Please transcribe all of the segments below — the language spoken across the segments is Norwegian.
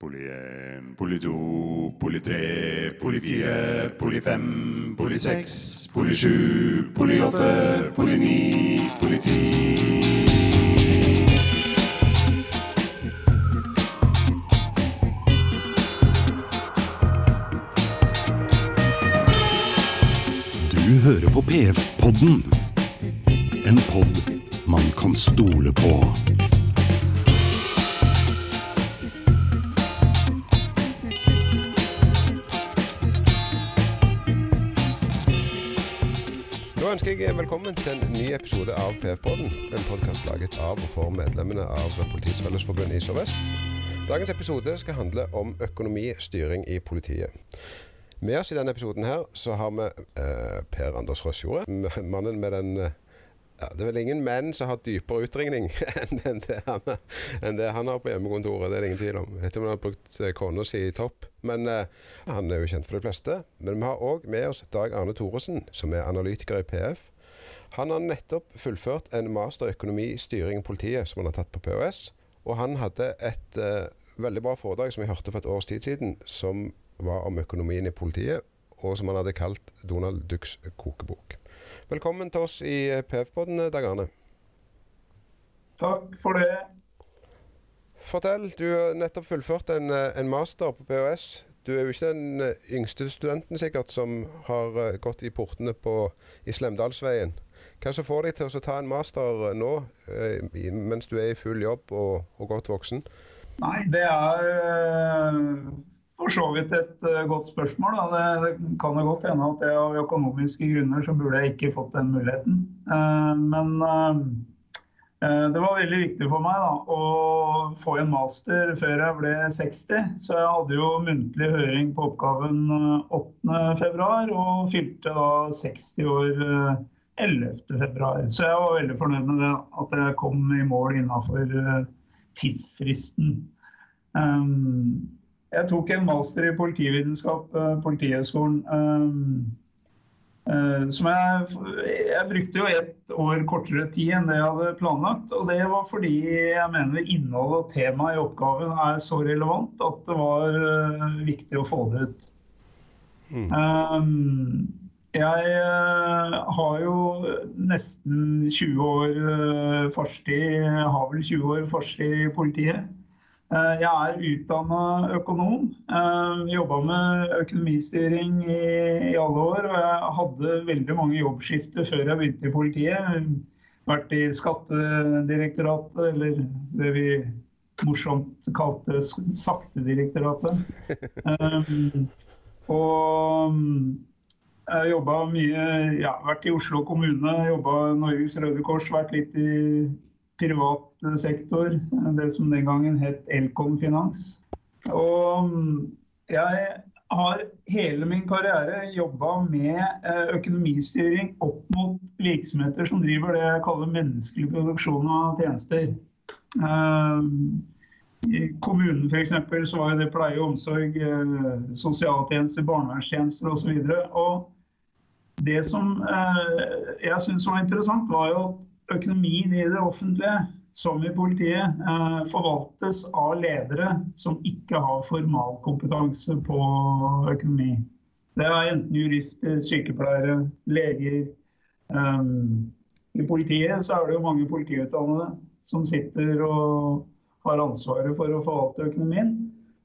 Poli 1, poli 2, poli 3, poli 4, poli 5, poli 6, poli 7, poli 8, poli 9, poli 10. Du hører på PF-podden. Podkast av og for medlemmene av Politiets Fellesforbund i Sør-Vest. Dagens episode skal handle om økonomistyring i politiet. Med oss i denne episoden her så har vi eh, Per Anders Røsjordet. Mannen med den eh, ja, Det er vel ingen menn som har dypere utringning enn det han, enn det han har på hjemmekontoret. Det er det ingen tvil om. Jeg vet ikke om han har brukt eh, kona si i topp, men eh, han er jo kjent for de fleste. Men vi har òg med oss Dag Arne Thoresen, som er analytiker i PF. Han har nettopp fullført en master i økonomi, styring og politiet, som han har tatt på POS. Og han hadde et uh, veldig bra foredrag som jeg hørte for et års tid siden, som var om økonomien i politiet, og som han hadde kalt Donald Ducks kokebok. Velkommen til oss i PF-podden, Dag Arne. Takk for det. Fortell, du har nettopp fullført en, eh, en master på POS. Du er jo ikke den eh, yngste studenten sikkert som har eh, gått i portene på, i Slemdalsveien. Hva som får deg til å ta en master nå, eh, mens du er i full jobb og, og godt voksen? Nei, det er eh, for så vidt et eh, godt spørsmål. Da. Det, kan jo godt hende at jeg av økonomiske grunner så burde jeg ikke fått den muligheten. Eh, Men eh, eh, det var veldig viktig for meg da, å få en master før jeg ble 60. Så jeg hadde jo muntlig høring på oppgaven eh, 8.2 og fylte da 60 år eh, 11.2. Så jeg var veldig fornøyd med det, at jeg kom i mål innafor tidsfristen. Um, jeg tok en master i politivitenskap på Politihøgskolen. Um, uh, som jeg, jeg brukte jo ett år kortere tid enn det jeg hadde planlagt. Og det var fordi jeg mener innholdet og temaet i oppgaven er så relevant at det var uh, viktig å få det ut. Um, jeg eh, har jo nesten 20 år uh, fartstid, har vel 20 år fartstid i politiet. Eh, jeg er utdanna økonom. Jobba med økonomistyring i, i alle år. Og jeg hadde veldig mange jobbskifter før jeg begynte i politiet. Vært i Skattedirektoratet, eller det vi morsomt kalte Saktedirektoratet. Og jeg jobba mye ja, Vært i Oslo kommune, jobba Norges Røde Kors, vært litt i privat sektor. Det som den gangen het Elkom Finans. Og jeg har hele min karriere jobba med eh, økonomistyring opp mot virksomheter som driver det jeg kaller menneskelig produksjon av tjenester. Eh, I kommunen f.eks. så var det pleie og omsorg, eh, sosialtjenester, barnevernstjenester osv. det som eh, jeg syns var interessant, var jo at økonomien i det offentlige, som i politiet, eh, forvaltes av ledere som ikke har formalkompetanse på økonomi. Det er enten jurister, sykepleiere, leger. Um, I politiet så er det jo mange politiutdannede som sitter og har ansvaret for å forvalte økonomien.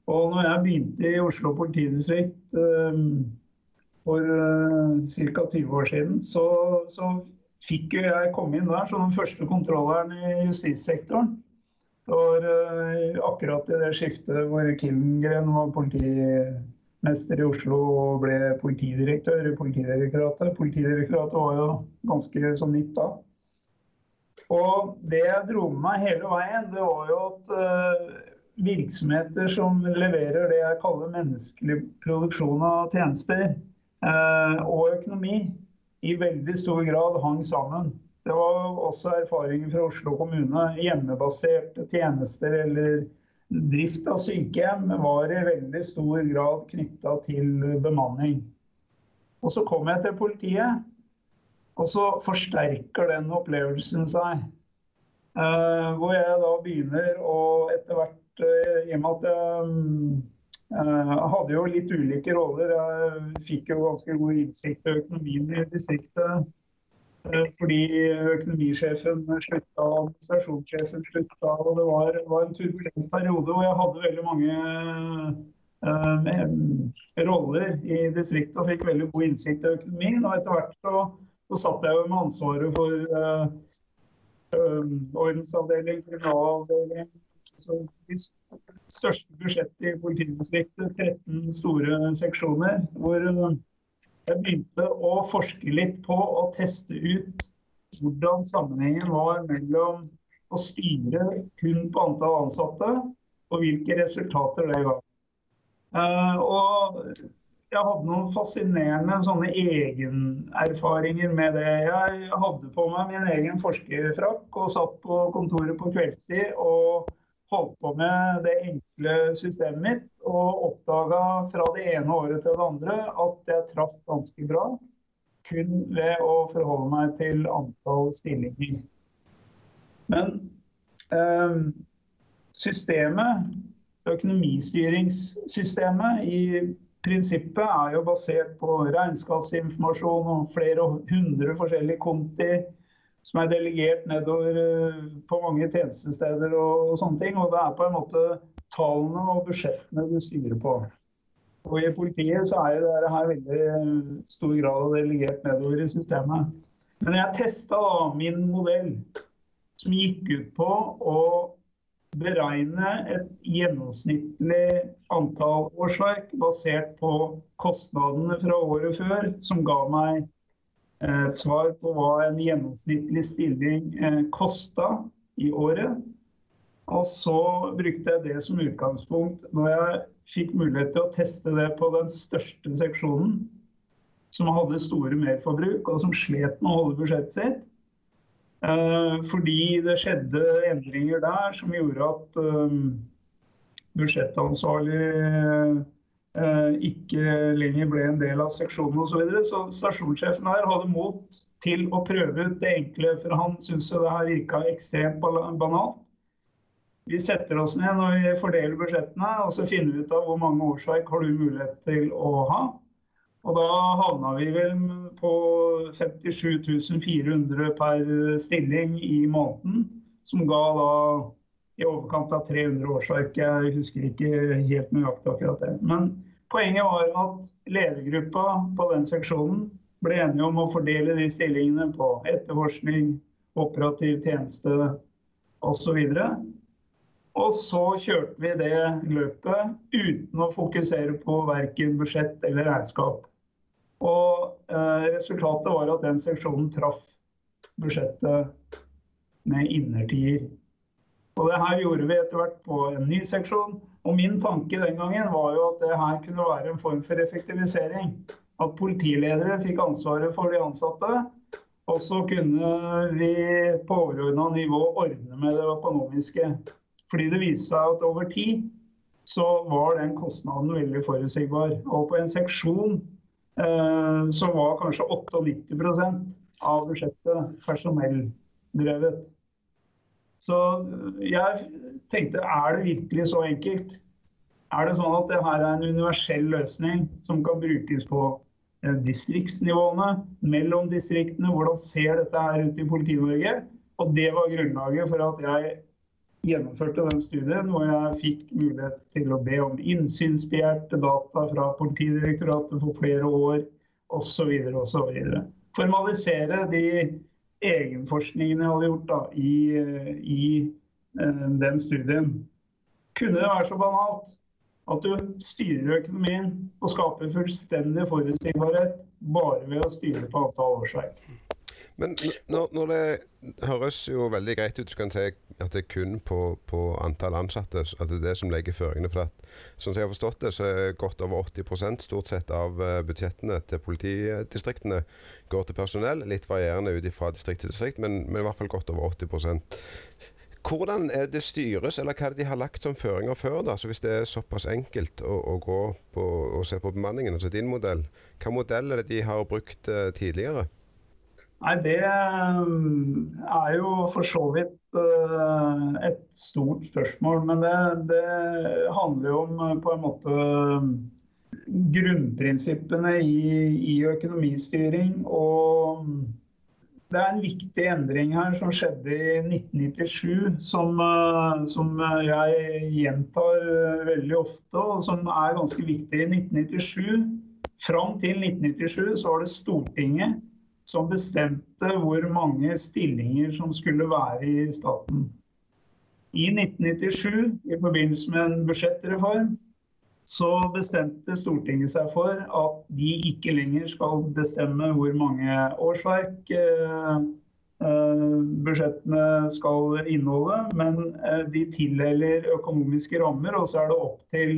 Og når jeg begynte i Oslo politidistrikt for uh, ca. 20 år siden, så, så fikk jeg komme inn der som den første kontrolleren i justissektoren. Det var akkurat i det skiftet hvor Killengren var politimester i Oslo og ble politidirektør i Politidirektoratet. Politidirektoratet var jo ganske så nytt da. Og det jeg dro med meg hele veien, det var jo at uh, virksomheter som leverer det jeg kaller menneskelig produksjon av tjenester og økonomi, i veldig stor grad hang sammen. Det var også erfaringer fra Oslo kommune. Hjemmebaserte tjenester eller drift av sykehjem var i veldig stor grad knytta til bemanning. Og så kom jeg til politiet, og så forsterker den opplevelsen seg. Eh, hvor jeg da begynner å etter hvert eh, i og med at jeg uh, hadde jo litt ulike roller. Jeg fikk jo ganske god innsikt i økonomien i distriktet. Uh, fordi økonomisjefen slutta, administrasjonssjefen slutta. Og det var, var, en turbulent periode hvor jeg hadde veldig mange eh, roller i distriktet og fikk veldig god innsikt i økonomien. Og etter hvert så, så satt jeg jo med ansvaret for ordensavdeling, kriminalavdeling, de største budsjettet i politidistriktet, 13 store seksjoner, hvor eh, jeg begynte å forske litt på og teste ut hvordan sammenhengen var mellom å styre kun på antall ansatte og hvilke resultater det ga. Uh, og jeg hadde noen fascinerende sånne egenerfaringer med det. Jeg hadde på meg min egen forskerfrakk og satt på kontoret på kveldstid og holdt på med det enkle systemet mitt og oppdaga fra det ene året til det andre at jeg traff ganske bra. Kun ved å forholde meg til antall stillinger. Men eh, systemet, økonomistyringssystemet i prinsippet er jo basert på regnskapsinformasjon og flere hundre forskjellige konti som er delegert nedover eh, på mange tjenestesteder og, sånne ting. Og det er på en måte tallene og budsjettene du styrer på. Og I politiet så er det her veldig stor grad delegert nedover i systemet. Men jeg testa min modell, som gikk ut på å beregne et gjennomsnittlig antall årsverk basert på kostnadene fra året før, som ga meg Eh, svar på hva en gjennomsnittlig stilling eh, kosta i året. Og så brukte jeg det som utgangspunkt når jeg fikk mulighet til å teste det på den største seksjonen, som hadde store merforbruk og som slet med å holde budsjettet sitt. Eh, fordi det skjedde endringer der som gjorde at budsjettansvarlig Eh, ikke lenger ble en del av seksjonen osv. Så, videre. så stasjonssjefen her hadde mot til å prøve ut det enkle, for han syntes det her virka ekstremt banalt. Vi setter oss ned når vi fordeler budsjettene, og så finner vi ut av hvor mange årsverk har du mulighet til å ha. Og da havna vi vel på 57 400 per stilling i måneden, som ga da i overkant av 300 årsverk. Jeg husker ikke helt nøyaktig akkurat det. Men poenget var at ledergruppa på den seksjonen ble enige om å fordele de stillingene på etterforskning, operativ tjeneste osv. Og så kjørte vi det løpet uten å fokusere på verken budsjett eller regnskap. Og eh, resultatet var at den seksjonen traff budsjettet med innertier. Og det her gjorde vi etter hvert på en ny seksjon. Og min tanke den gangen var jo at det her kunne være en form for effektivisering. At politiledere fikk ansvaret for de ansatte. Og så kunne vi på overordna nivå ordne med det økonomiske. Fordi det viste seg at over tid så var den kostnaden veldig forutsigbar. Og på en seksjon eh, så var kanskje 98% av budsjettet personelldrevet. Så jeg tenkte er det virkelig så enkelt? Er det sånn at det her er en universell løsning som kan brukes på eh, distriktsnivåene, mellom distriktene? Hvordan ser dette her ut i Politi-Norge? Og det var grunnlaget for at jeg gjennomførte den studien, hvor jeg fikk mulighet til å be om innsynsbegjærte data fra Politidirektoratet for flere år osv. osv. Formalisere de egenforskningen jeg hadde gjort da, i, i uh, den studien. Kunne det være så banalt at du styrer økonomien og skaper fullstendig forutsigbarhet bare ved å styre på antall årsverk? Men når, når, det høres jo veldig greit ut, så kan si at det er kun på, på antall ansatte at det er det som legger føringene. for at Sånn som jeg har forstått det, så er godt over 80% stort sett av eh, budsjettene til politidistriktene går til personell. Litt varierende ut fra distrikt til distrikt, men, men, i hvert fall godt over 80 hvordan er det styres, eller hva er det de har lagt som føringer før? da, så Hvis det er såpass enkelt å, å gå på og se på bemanningen, altså din modell, hva modell er det de har brukt uh, tidligere? Nei, Det er jo for så vidt et stort spørsmål. Men det, det handler jo om på en måte grunnprinsippene i, i økonomistyring. Og det er en viktig endring her som skjedde i 1997, som, eh, som, jeg gjentar veldig ofte, og som er ganske viktig. I 1997, Fram til 1997 så var det Stortinget som bestemte hvor mange stillinger som skulle være i staten. I 1997, i forbindelse med en budsjettreform, så bestemte Stortinget seg for at de ikke lenger skal bestemme hvor mange årsverk eh, eh, budsjettene skal inneholde, men eh, de tildeler økonomiske rammer, og så er det opp til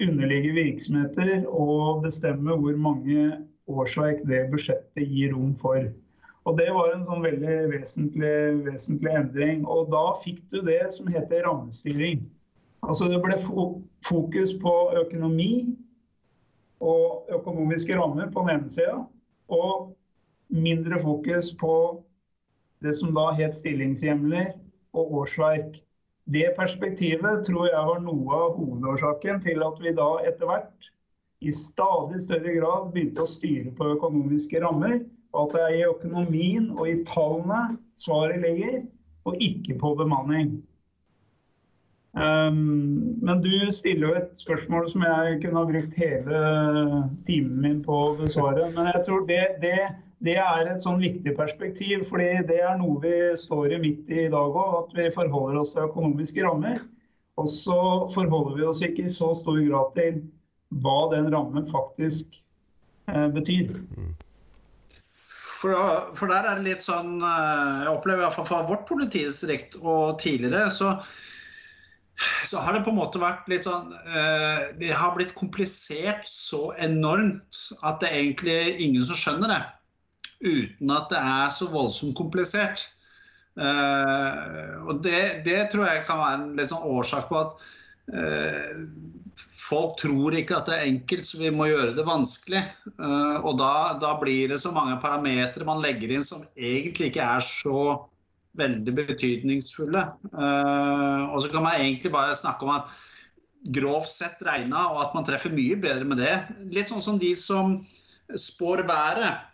underliggende virksomheter å bestemme hvor mange årsverk det budsjettet gir rom for. Og Det var en sånn veldig vesentlig, vesentlig endring. Og Da fikk du det som heter rammestyring. Altså Det ble fokus på økonomi og økonomiske rammer på den ene sida, og mindre fokus på det som da het stillingshjemler og årsverk. Det perspektivet tror jeg var noe av hovedårsaken til at vi da etter hvert i stadig større grad begynte å styre på økonomiske rammer, og at det er i økonomien og i tallene svaret ligger, og ikke på bemanning. Um, men du stiller jo et spørsmål som jeg kunne ha brukt hele timen min på å besvare. Men jeg tror det, det, det er et sånn viktig perspektiv, fordi det er noe vi står i midt i i dag òg. At vi forholder oss til økonomiske rammer. Og så forholder vi oss ikke i så stor grad til hva den rammen faktisk eh, betyr. For, for, der er det litt sånn eh, Jeg opplever iallfall fra vårt politidistrikt og tidligere, så så har det på en måte vært litt sånn eh, Det har blitt komplisert så enormt at det er egentlig ingen som skjønner det. Uten at det er så voldsomt komplisert. Eh, og det, det, tror jeg kan være en litt sånn årsak på at eh, folk tror ikke at det er enkelt, så vi må gjøre det vanskelig. Eh, og da, da blir det så mange parametere man legger inn som egentlig ikke er så veldig betydningsfulle. Uh, og så kan man egentlig bare snakke om at grovt sett regna, og at man treffer mye bedre med det. Litt sånn som de som spår været.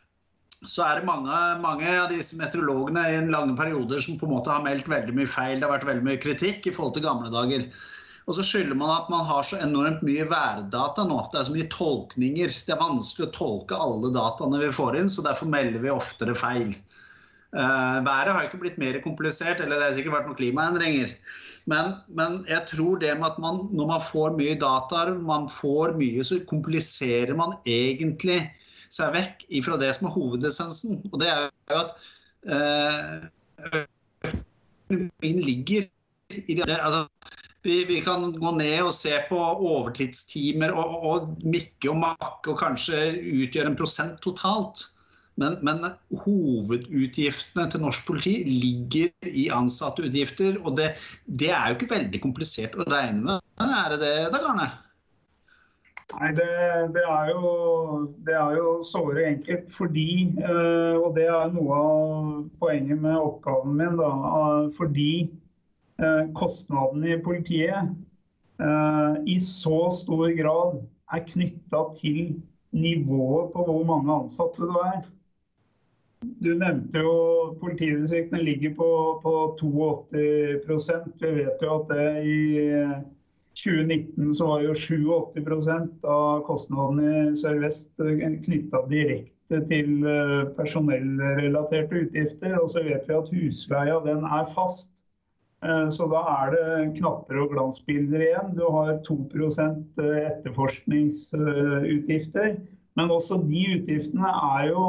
Så er det mange, mange av disse meteorologene i lange perioder som på en måte har meldt veldig mye feil. Det har vært veldig mye kritikk i forhold til gamle dager. Og så skylder man at man har så enormt mye værdata nå. Det er så mye tolkninger. Det er vanskelig å tolke alle dataene vi får inn, så derfor melder vi oftere feil. Uh, været har ikke blitt mer komplisert, eller det har sikkert vært noen klimaendringer. Men, men, jeg tror det med at man, når man får mye data, man får mye, så kompliserer man egentlig seg vekk fra det som er hovedessensen. Og det er jo at uh, økonomien ligger i det. Altså, vi, vi, kan gå ned og se på overtidstimer og, og mikke og makke og kanskje utgjøre en prosent totalt. Men, men, hovedutgiftene til norsk politi ligger i ansatteutgifter. Og det, det, er jo ikke veldig komplisert å regne med. Er det det, Dag Arne? Nei, det, det, er jo, det er jo såre enkelt fordi, eh, og det er noe av poenget med oppgaven min, da, fordi eh, kostnadene i politiet eh, i så stor grad er knytta til nivået på hvor mange ansatte du er. Du nevnte jo politidistriktene ligger på, på 82% Vi vet jo at det i 2019 så var jo 87% av kostnadene i Sør-Vest knytta direkte til eh, personellrelaterte utgifter. Og så vet vi at husleia den er fast. Eh, så da er det knapper og glansbilder igjen. Du har 2 eh, etterforskningsutgifter. Men også de utgiftene er jo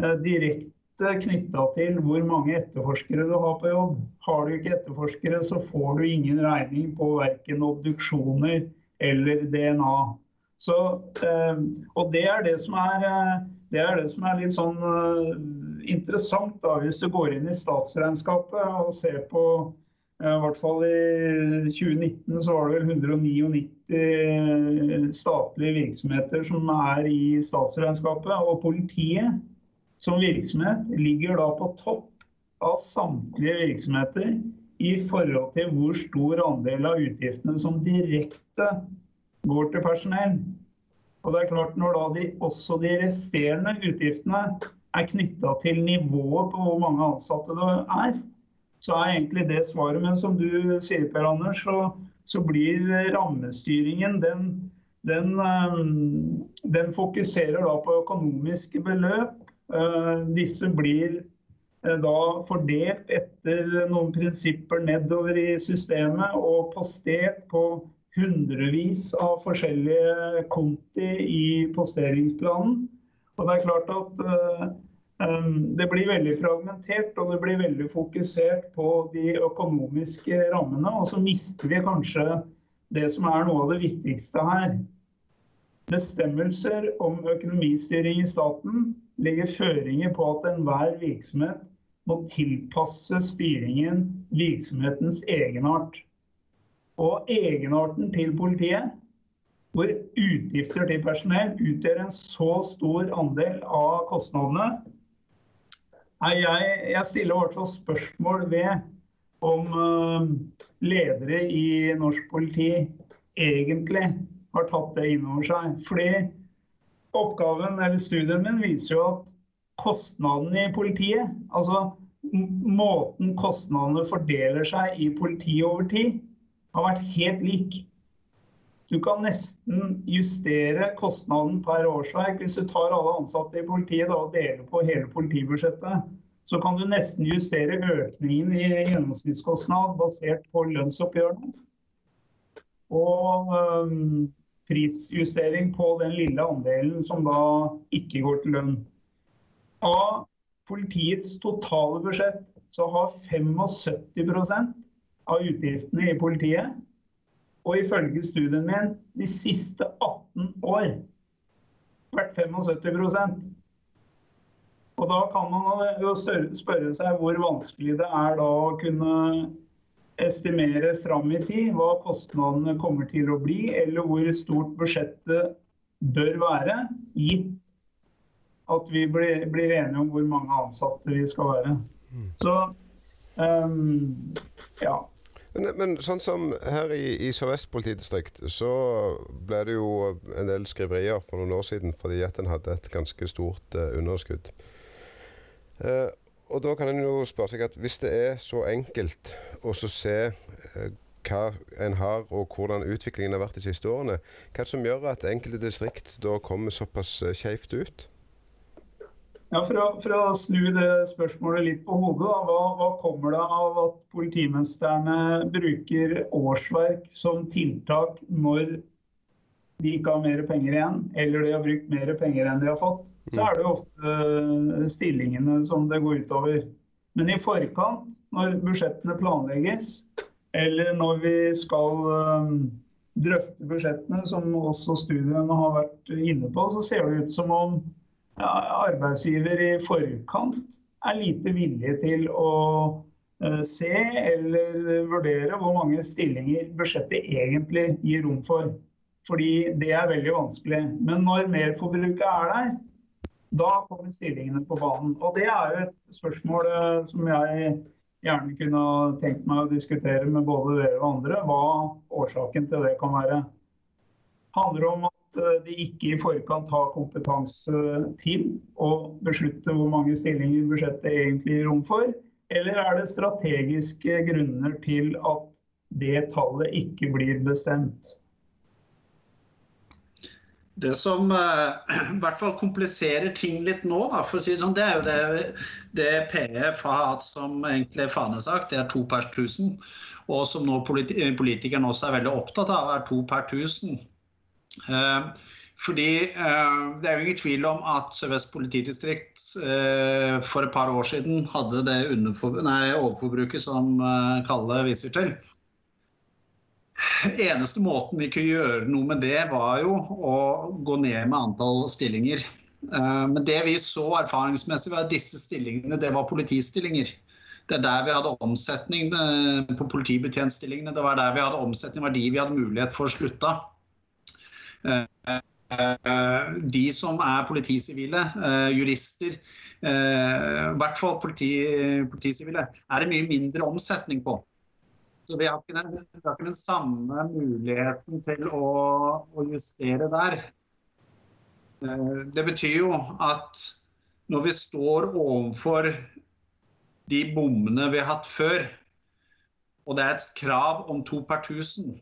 Eh, direkte knytta til hvor mange etterforskere du har på jobb. Har du ikke etterforskere, så får du ingen regning på verken obduksjoner eller DNA. Så, og det er det som er, det er, det som er litt sånn interessant, da, hvis du går inn i statsregnskapet og ser på i hvert fall i 2019 så var det vel 199 statlige virksomheter som er i statsregnskapet. Og politiet som virksomhet ligger da på topp av samtlige virksomheter i forhold til hvor stor andel av utgiftene som direkte går til personell. Og det er klart Når da de, også de resterende utgiftene er knytta til nivået på hvor mange ansatte det er, så er egentlig det svaret. Men som du sier, Per Anders, så, så blir rammestyringen den, den, eh, den, fokuserer da på økonomiske beløp. Eh, disse blir eh, da fordelt etter noen prinsipper nedover i systemet og postert på hundrevis av forskjellige konti i posteringsplanen. Og det er klart at det blir veldig fragmentert og det blir veldig fokusert på de økonomiske rammene. Og så mister vi kanskje det som er noe av det viktigste her. Bestemmelser om økonomistyring i staten legger føringer på at enhver virksomhet må tilpasse styringen virksomhetens egenart. Og egenarten til politiet hvor utgifter til personell utgjør en så stor andel av kostnadene. Jeg, jeg stiller i hvert fall spørsmål ved om uh, ledere i norsk politi egentlig har tatt det inn over seg. Fordi oppgaven eller studien min viser jo at kostnadene i politiet, altså måten kostnadene fordeler seg i politiet over tid, har vært helt lik. Du kan nesten justere kostnaden per årsverk. Hvis du tar alle ansatte i politiet da, og deler på hele politibudsjettet, så kan du nesten justere økningen i gjennomsnittskostnad basert på lønnsoppgjørene. Og um, prisjustering på den lille andelen som da ikke går til lønn. Av politiets totale budsjett så har 75% av utgiftene i politiet og ifølge studien min de siste 18 år vært 75% Og da kan man jo spørre seg hvor vanskelig det er da å kunne estimere fram i tid hva kostnadene kommer til å bli, eller hvor stort budsjettet bør være, gitt at vi blir, blir enige om hvor mange ansatte vi skal være. Mm. Så um, ja. Men, men, sånn som her i, i Sør-Vest politidistrikt, så ble det jo en del skriverier for noen år siden fordi at en hadde et ganske stort uh, underskudd. Uh, og da kan en jo spørre seg at hvis det er så enkelt å se uh, hva en har og hvordan utviklingen har vært de siste årene, hva er det som gjør at enkelte distrikt da kommer såpass skeivt ut? Ja, for å, for å, snu det spørsmålet litt på hodet, hva, hva, kommer det av at politimesterne bruker årsverk som tiltak når de ikke har mer penger igjen, eller de har brukt mer penger enn de har fått? Så er det jo ofte eh, stillingene som det går utover. Men i forkant, når budsjettene planlegges, eller når vi skal um, drøfte budsjettene, som også studiene har vært inne på, så ser det ut som om arbeidsgiver i forkant er lite villige til å eh, se eller vurdere hvor mange stillinger budsjettet egentlig gir rom for. Fordi det er veldig vanskelig. Men når merforbruket er der, da kommer stillingene på banen. Og det er jo et spørsmål eh, som jeg gjerne kunne tenkt meg å diskutere med både dere og andre, hva årsaken til det kan være. Handler om Eh, de ikke i forkant har kompetanse til å beslutte hvor mange stillinger budsjettet egentlig gir rom for? Eller er det strategiske grunner til at det tallet ikke blir bestemt? Det som uh, i hvert fall kompliserer ting litt nå, da, for å si det sånn, det er jo det, det PF har hatt som egentlig fanesak, det er to per tusen. Og som nå politikerne også er veldig opptatt av, er to per tusen. Eh, fordi eh, Det er jo ingen tvil om at Sør-Vest politidistrikt eh, for et par år siden hadde det nei, overforbruket som Kalle viser til. Eneste måten vi kunne gjøre noe med det, var jo å gå ned med antall stillinger. Men det vi så erfaringsmessig, var disse stillingene det var politistillinger. Det er der vi hadde omsetning på politibetjentstillingene. Det var der vi hadde omsetning, var de vi hadde mulighet for å slutte. De som er politisivile, eh, jurister, eh, i hvert fall politi, politisivile, er det mye mindre omsetning på. Så vi har ikke den, har ikke den samme muligheten til å, å justere der. Eh, det betyr jo at når vi står overfor de bommene vi har hatt før, og det er et krav om to per tusen,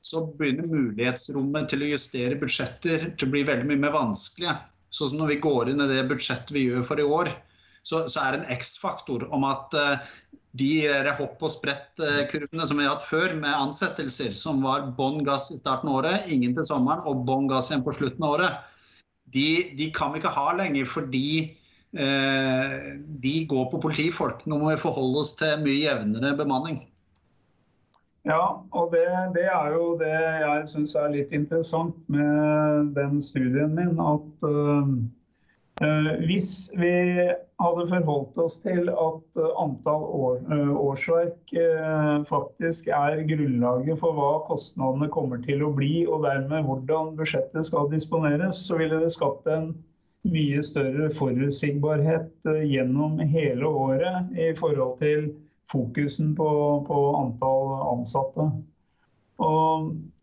så begynner mulighetsrommet til å justere budsjetter til å bli veldig mye mer vanskelige. Sånn som når vi går inn i det budsjettet vi gjør for i år, så, så er det en X-faktor om at uh, de hopp og sprett-kurvene som vi har hatt før, med ansettelser som var bånn gass i starten av året, ingen til sommeren og bånn gass igjen på slutten av året, de, de kan vi ikke ha lenger fordi uh, de går på politifolk. Nå må vi forholde oss til mye jevnere bemanning. Ja, og det, det, er jo det jeg syns er litt interessant med den studien min. At uh, hvis vi hadde forholdt oss til at antall år, uh, årsverk uh, faktisk er grunnlaget for hva kostnadene kommer til å bli, og dermed hvordan budsjettet skal disponeres, så ville det skapt en mye større forutsigbarhet gjennom hele året i forhold til fokusen på, på antall ansatte.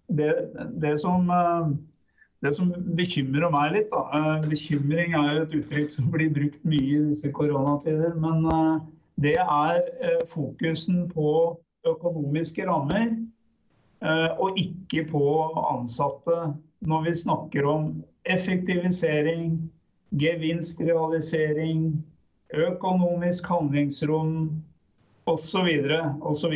Det, det, som, eh, det, som, bekymrer meg litt da, eh, Bekymring er jo et uttrykk som blir brukt mye i disse koronatider. Men eh, det er fokusen på økonomiske rammer og ikke på ansatte. Når vi snakker om effektivisering, gevinstrealisering, økonomisk handlingsrom, osv. osv.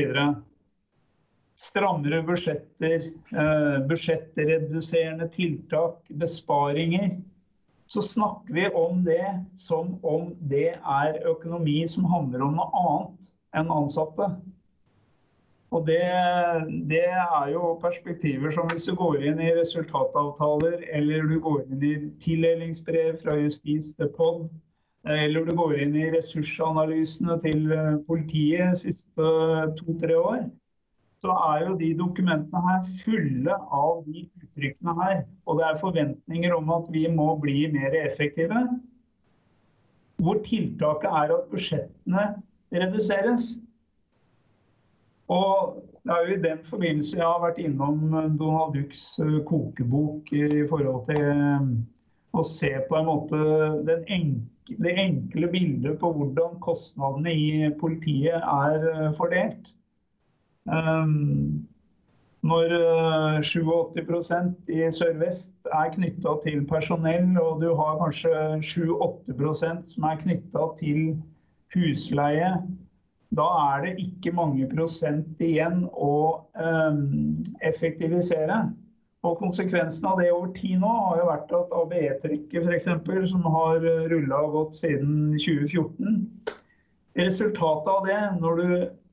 Strammere budsjetter, eh, budsjettreduserende tiltak, besparinger. Så snakker vi om det som om det er økonomi som handler om noe annet enn ansatte. Og det, det, er jo perspektiver som hvis du går inn i resultatavtaler eller du går inn i tildelingsbrev fra Justis til POD, eller du går inn i ressursanalysene til eh, politiet de siste to-tre år, så er jo de dokumentene her fulle av de uttrykkene her. Og det er forventninger om at vi må bli mer effektive. Hvor tiltaket er at budsjettene reduseres. Og det er jo i den forbindelse jeg har vært innom Donald Ducks eh, kokebok i forhold til eh, å se på en måte den enkle det enkle bildet på hvordan kostnadene i politiet er eh, fordelt. Um, når 87 eh, i Sør-Vest er knytta til personell, og du har kanskje 7-8 som er knytta til husleie, da er det ikke mange prosent igjen å um, effektivisere. Og Konsekvensen av det over tid nå har jo vært at ABE-trykket f.eks., som har rulla og gått siden 2014 Resultatet av det, når du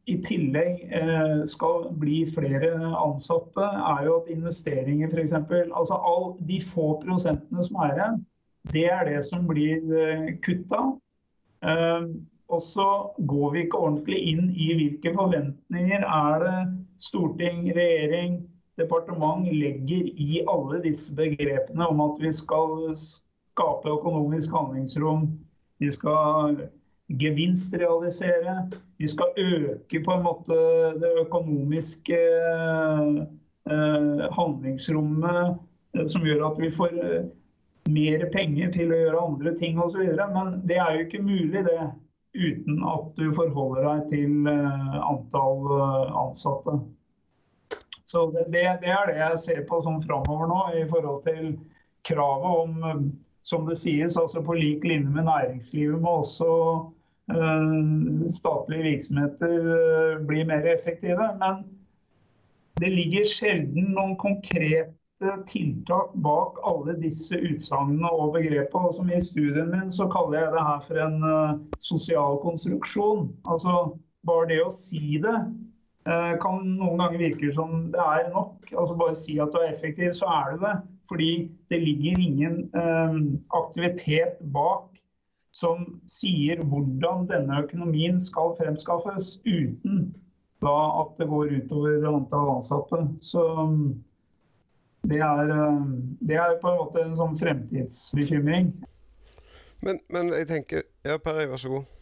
i tillegg eh, skal bli flere ansatte, er jo at investeringer f.eks. Altså all, de få prosentene som er igjen, det er det som blir eh, kutta. Eh, og så går vi ikke ordentlig inn i hvilke forventninger er det storting, regjering, departement legger i alle disse begrepene om at vi skal skape økonomisk handlingsrom, vi skal gevinstrealisere, vi skal øke på en måte det økonomiske eh, handlingsrommet eh, som gjør at vi får eh, mer penger til å gjøre andre ting osv. Men det er jo ikke mulig det uten at du forholder deg til antall ansatte. Så det, det, det, er det jeg ser på som framover nå, i forhold til kravet om, som det sies, altså på lik linje med næringslivet må også øh, statlige virksomheter øh, bli mer effektive. Men det ligger sjelden noen konkrete tiltak bak alle disse utsagnene og begrepene. Som I studien min så kaller jeg det her for en øh, sosial konstruksjon. Altså bare det å si det Eh, kan noen ganger virke som det er nok. Altså Bare si at du er effektiv, så er du det. Fordi det ligger ingen eh, aktivitet bak som sier hvordan denne økonomien skal fremskaffes uten da at det går utover antall ansatte. Så det er, eh, det er på en måte en sånn fremtidsbekymring. Men, men jeg tenker Ja, Per vær så god.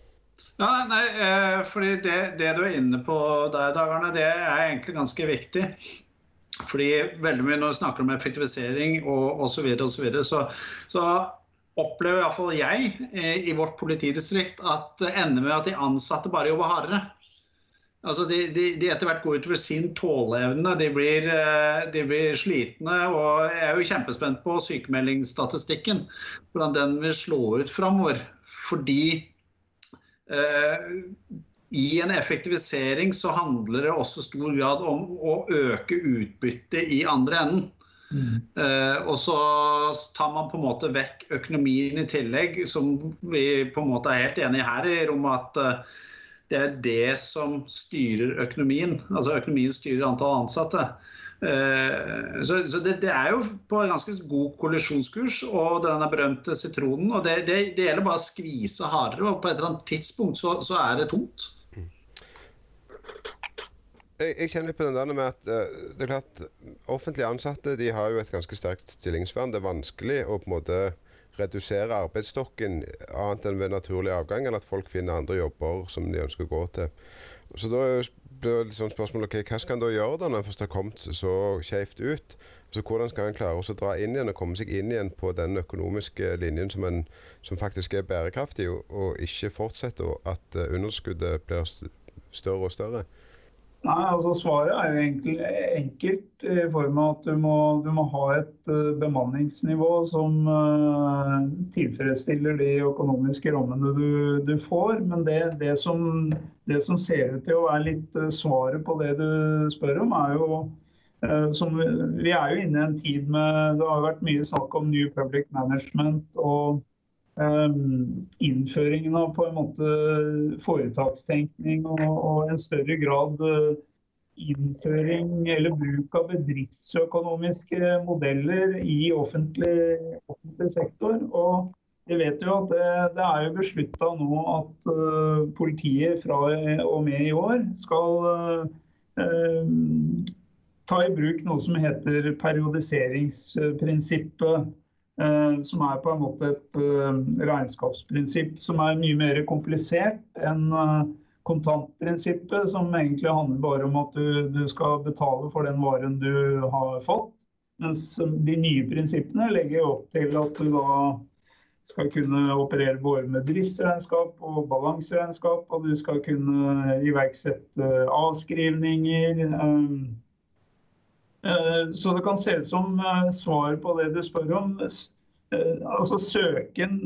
Ja, nei, eh, fordi det, det, du er inne på der, Dagerne, det er egentlig ganske viktig. Fordi veldig mye når vi snakker om effektivisering og osv., så, videre, og så, videre, så så opplever iallfall jeg eh, i vårt politidistrikt at det ender med at de ansatte bare jobber hardere. Altså de, de, de etter hvert går utover sin tåleevne. De blir, eh, de blir slitne. Og jeg er jo kjempespent på sykemeldingsstatistikken. Hvordan den vil slå ut framover. Fordi i en effektivisering så handler det også stor grad om å øke utbyttet i andre enden. Mm. Uh, og så tar man på en måte vekk økonomien i tillegg, som vi på en måte er helt enige her i rommet at uh, det er det som styrer økonomien. Altså økonomien styrer antall ansatte. Uh, så, så det, det, er jo på en ganske god kollisjonskurs, og den berømte sitronen. Og det, det, det, gjelder bare å skvise hardere, og på et eller annet tidspunkt så, så er det tomt jeg, jeg, kjenner på den der med at uh, det er klart offentlige ansatte de har jo et ganske sterkt stillingsvern. Det er vanskelig å på en måte redusere arbeidsstokken annet enn ved naturlig avgang, eller at folk finner andre jobber som de ønsker å gå til. Så da blir liksom spørsmålet spørsmål okay, hva skal en da gjøre da når en først har kommet så skjevt ut? Så Hvordan skal en klare å dra inn igjen og komme seg inn igjen på den økonomiske linjen som, en, som faktisk er bærekraftig, og, og ikke fortsette at eh, underskuddet blir større og større? Nei, altså Svaret er jo enkelt, enkelt i form av at du må, du må ha et uh, bemanningsnivå som uh, tilfredsstiller de økonomiske rammene du, du får. Men det, det, som, det, som, ser ut til å være litt uh, svaret på det du spør om, er jo som, Vi er jo inne i en tid med Det har vært mye snakk om New Public Management. og innføringen av på en måte foretakstenkning og, og en større grad eh, innføring eller bruk av bedriftsøkonomiske modeller i offentlig, offentlig sektor. Og vi vet jo at det, det er jo beslutta nå at uh, politiet fra og med i år skal uh, ta i bruk noe som heter periodiseringsprinsippet. Eh, som er på en måte et eh, regnskapsprinsipp som er mye mer komplisert enn eh, kontantprinsippet, som egentlig handler bare om at du, du, skal betale for den varen du har fått. Mens de nye prinsippene legger opp til at du da skal kunne operere både med driftsregnskap og balanseregnskap, og du skal kunne iverksette avskrivninger. Eh, så det kan se ut som eh, svar på det du spør om. Eh, altså Søken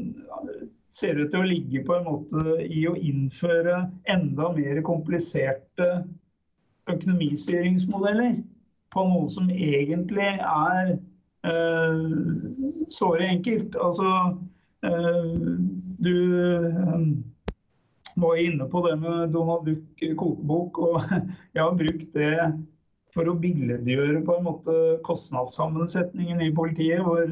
ser ut til å ligge på en måte i å innføre enda mer kompliserte økonomistyringsmodeller på noe som egentlig er såre enkelt. Altså, du var inne på det med Donald Duck kokebok, og jeg har brukt det for å billedgjøre på en måte kostnadssammensetningen i politiet, hvor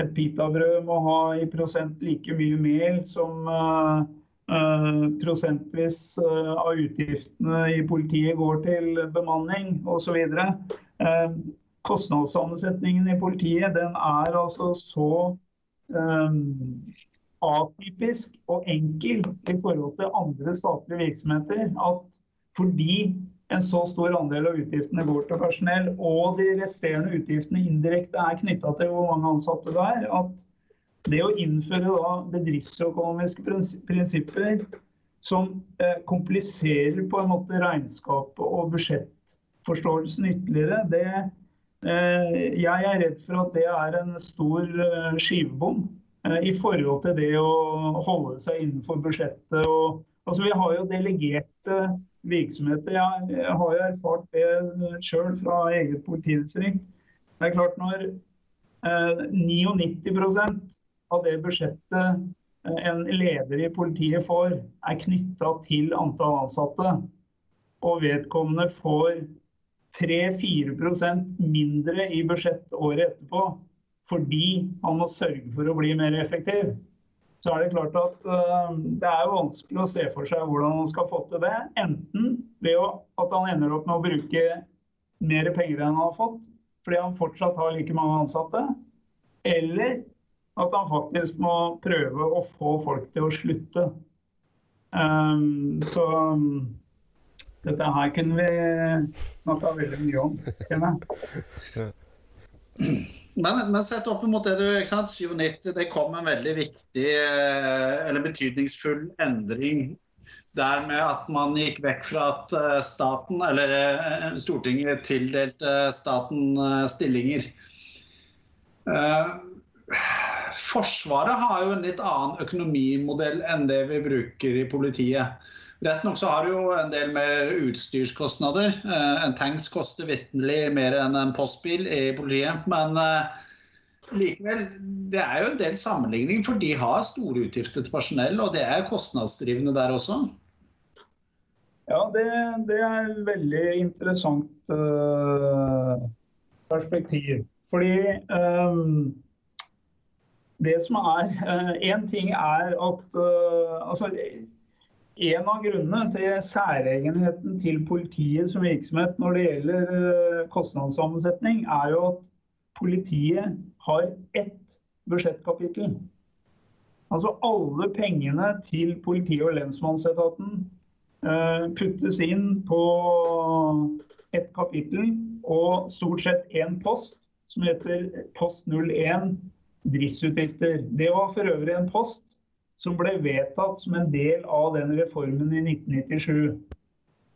et pitabrød må ha i prosent like mye mel som uh, uh, prosentvis uh, av utgiftene i politiet går til bemanning osv. Kostnadssammensetningen i politiet den er altså så atypisk og enkel i forhold til andre statlige virksomheter at fordi en så stor andel av utgiftene går til personell, og de resterende utgiftene indirekte er knytta til hvor mange ansatte det er, at det å innføre bedriftsøkonomiske prinsipper som eh, kompliserer på en måte regnskapet og budsjettforståelsen ytterligere, det, eh, jeg er redd for at det er en stor eh, skivebom i forhold til det å holde seg innenfor budsjettet. Og, altså vi har jo delegert virksomheter. Jeg, har jo erfart det sjøl fra eget politidistrikt. Det er klart når eh, 99 av det budsjettet eh, en leder i politiet får, er knytta til antall ansatte, og vedkommende får 3-4% mindre i budsjett året etterpå fordi han må sørge for å bli mer effektiv, så er det klart at uh, det er vanskelig å se for seg hvordan han skal få til det. Enten ved at han ender opp med å bruke mer penger enn han har fått, fordi han fortsatt har like mange ansatte. Eller at han faktisk må prøve å få folk til å slutte. Um, så um, dette her kunne vi snakka veldig mye om. Men, men sett opp mot det du ikke sant, 97, det kom en veldig viktig eh, eller betydningsfull endring der med at man gikk vekk fra at eh, staten, eller eh, Stortinget tildelte staten stillinger. Forsvaret har jo en litt annen økonomimodell enn det vi bruker i politiet. Rett nok så har du jo en del mer utstyrskostnader. Eh, en tanks koster vitterlig mer enn en postbil i politiet. Men eh, likevel, det er jo en del sammenligning, for de har store utgifter til personell. Og det er kostnadsdrivende der også. Ja, det, det er et veldig interessant uh, perspektiv. Fordi um, det som er Én ting er at altså, en av grunnene til særegenheten til politiet som virksomhet når det gjelder eh, kostnadssammensetning, er jo at politiet har ett budsjettkapittel. Altså alle pengene til politi- og lensmannsetaten eh, puttes inn på ett kapittel og stort sett én post, som heter post 01 driftsutgifter. Det var for øvrig en post som ble vedtatt som en del av den reformen i 1997.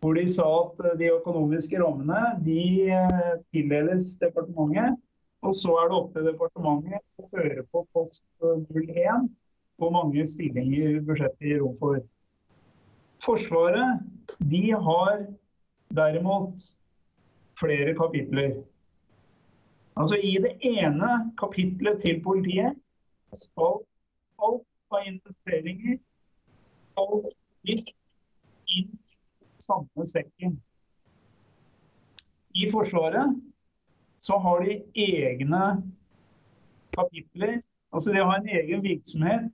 Hvor de sa at eh, de økonomiske rammene de eh, tildeles departementet. Og så er det opp til departementet å føre på post 01 hvor mange stillinger budsjettet gir rom for. Forsvaret de har derimot flere kapitler. Altså I det ene kapitlet til politiet skal alt av investeringer og likt inn i samme sekken. I Forsvaret så har de egne kapitler. Altså de har en egen virksomhet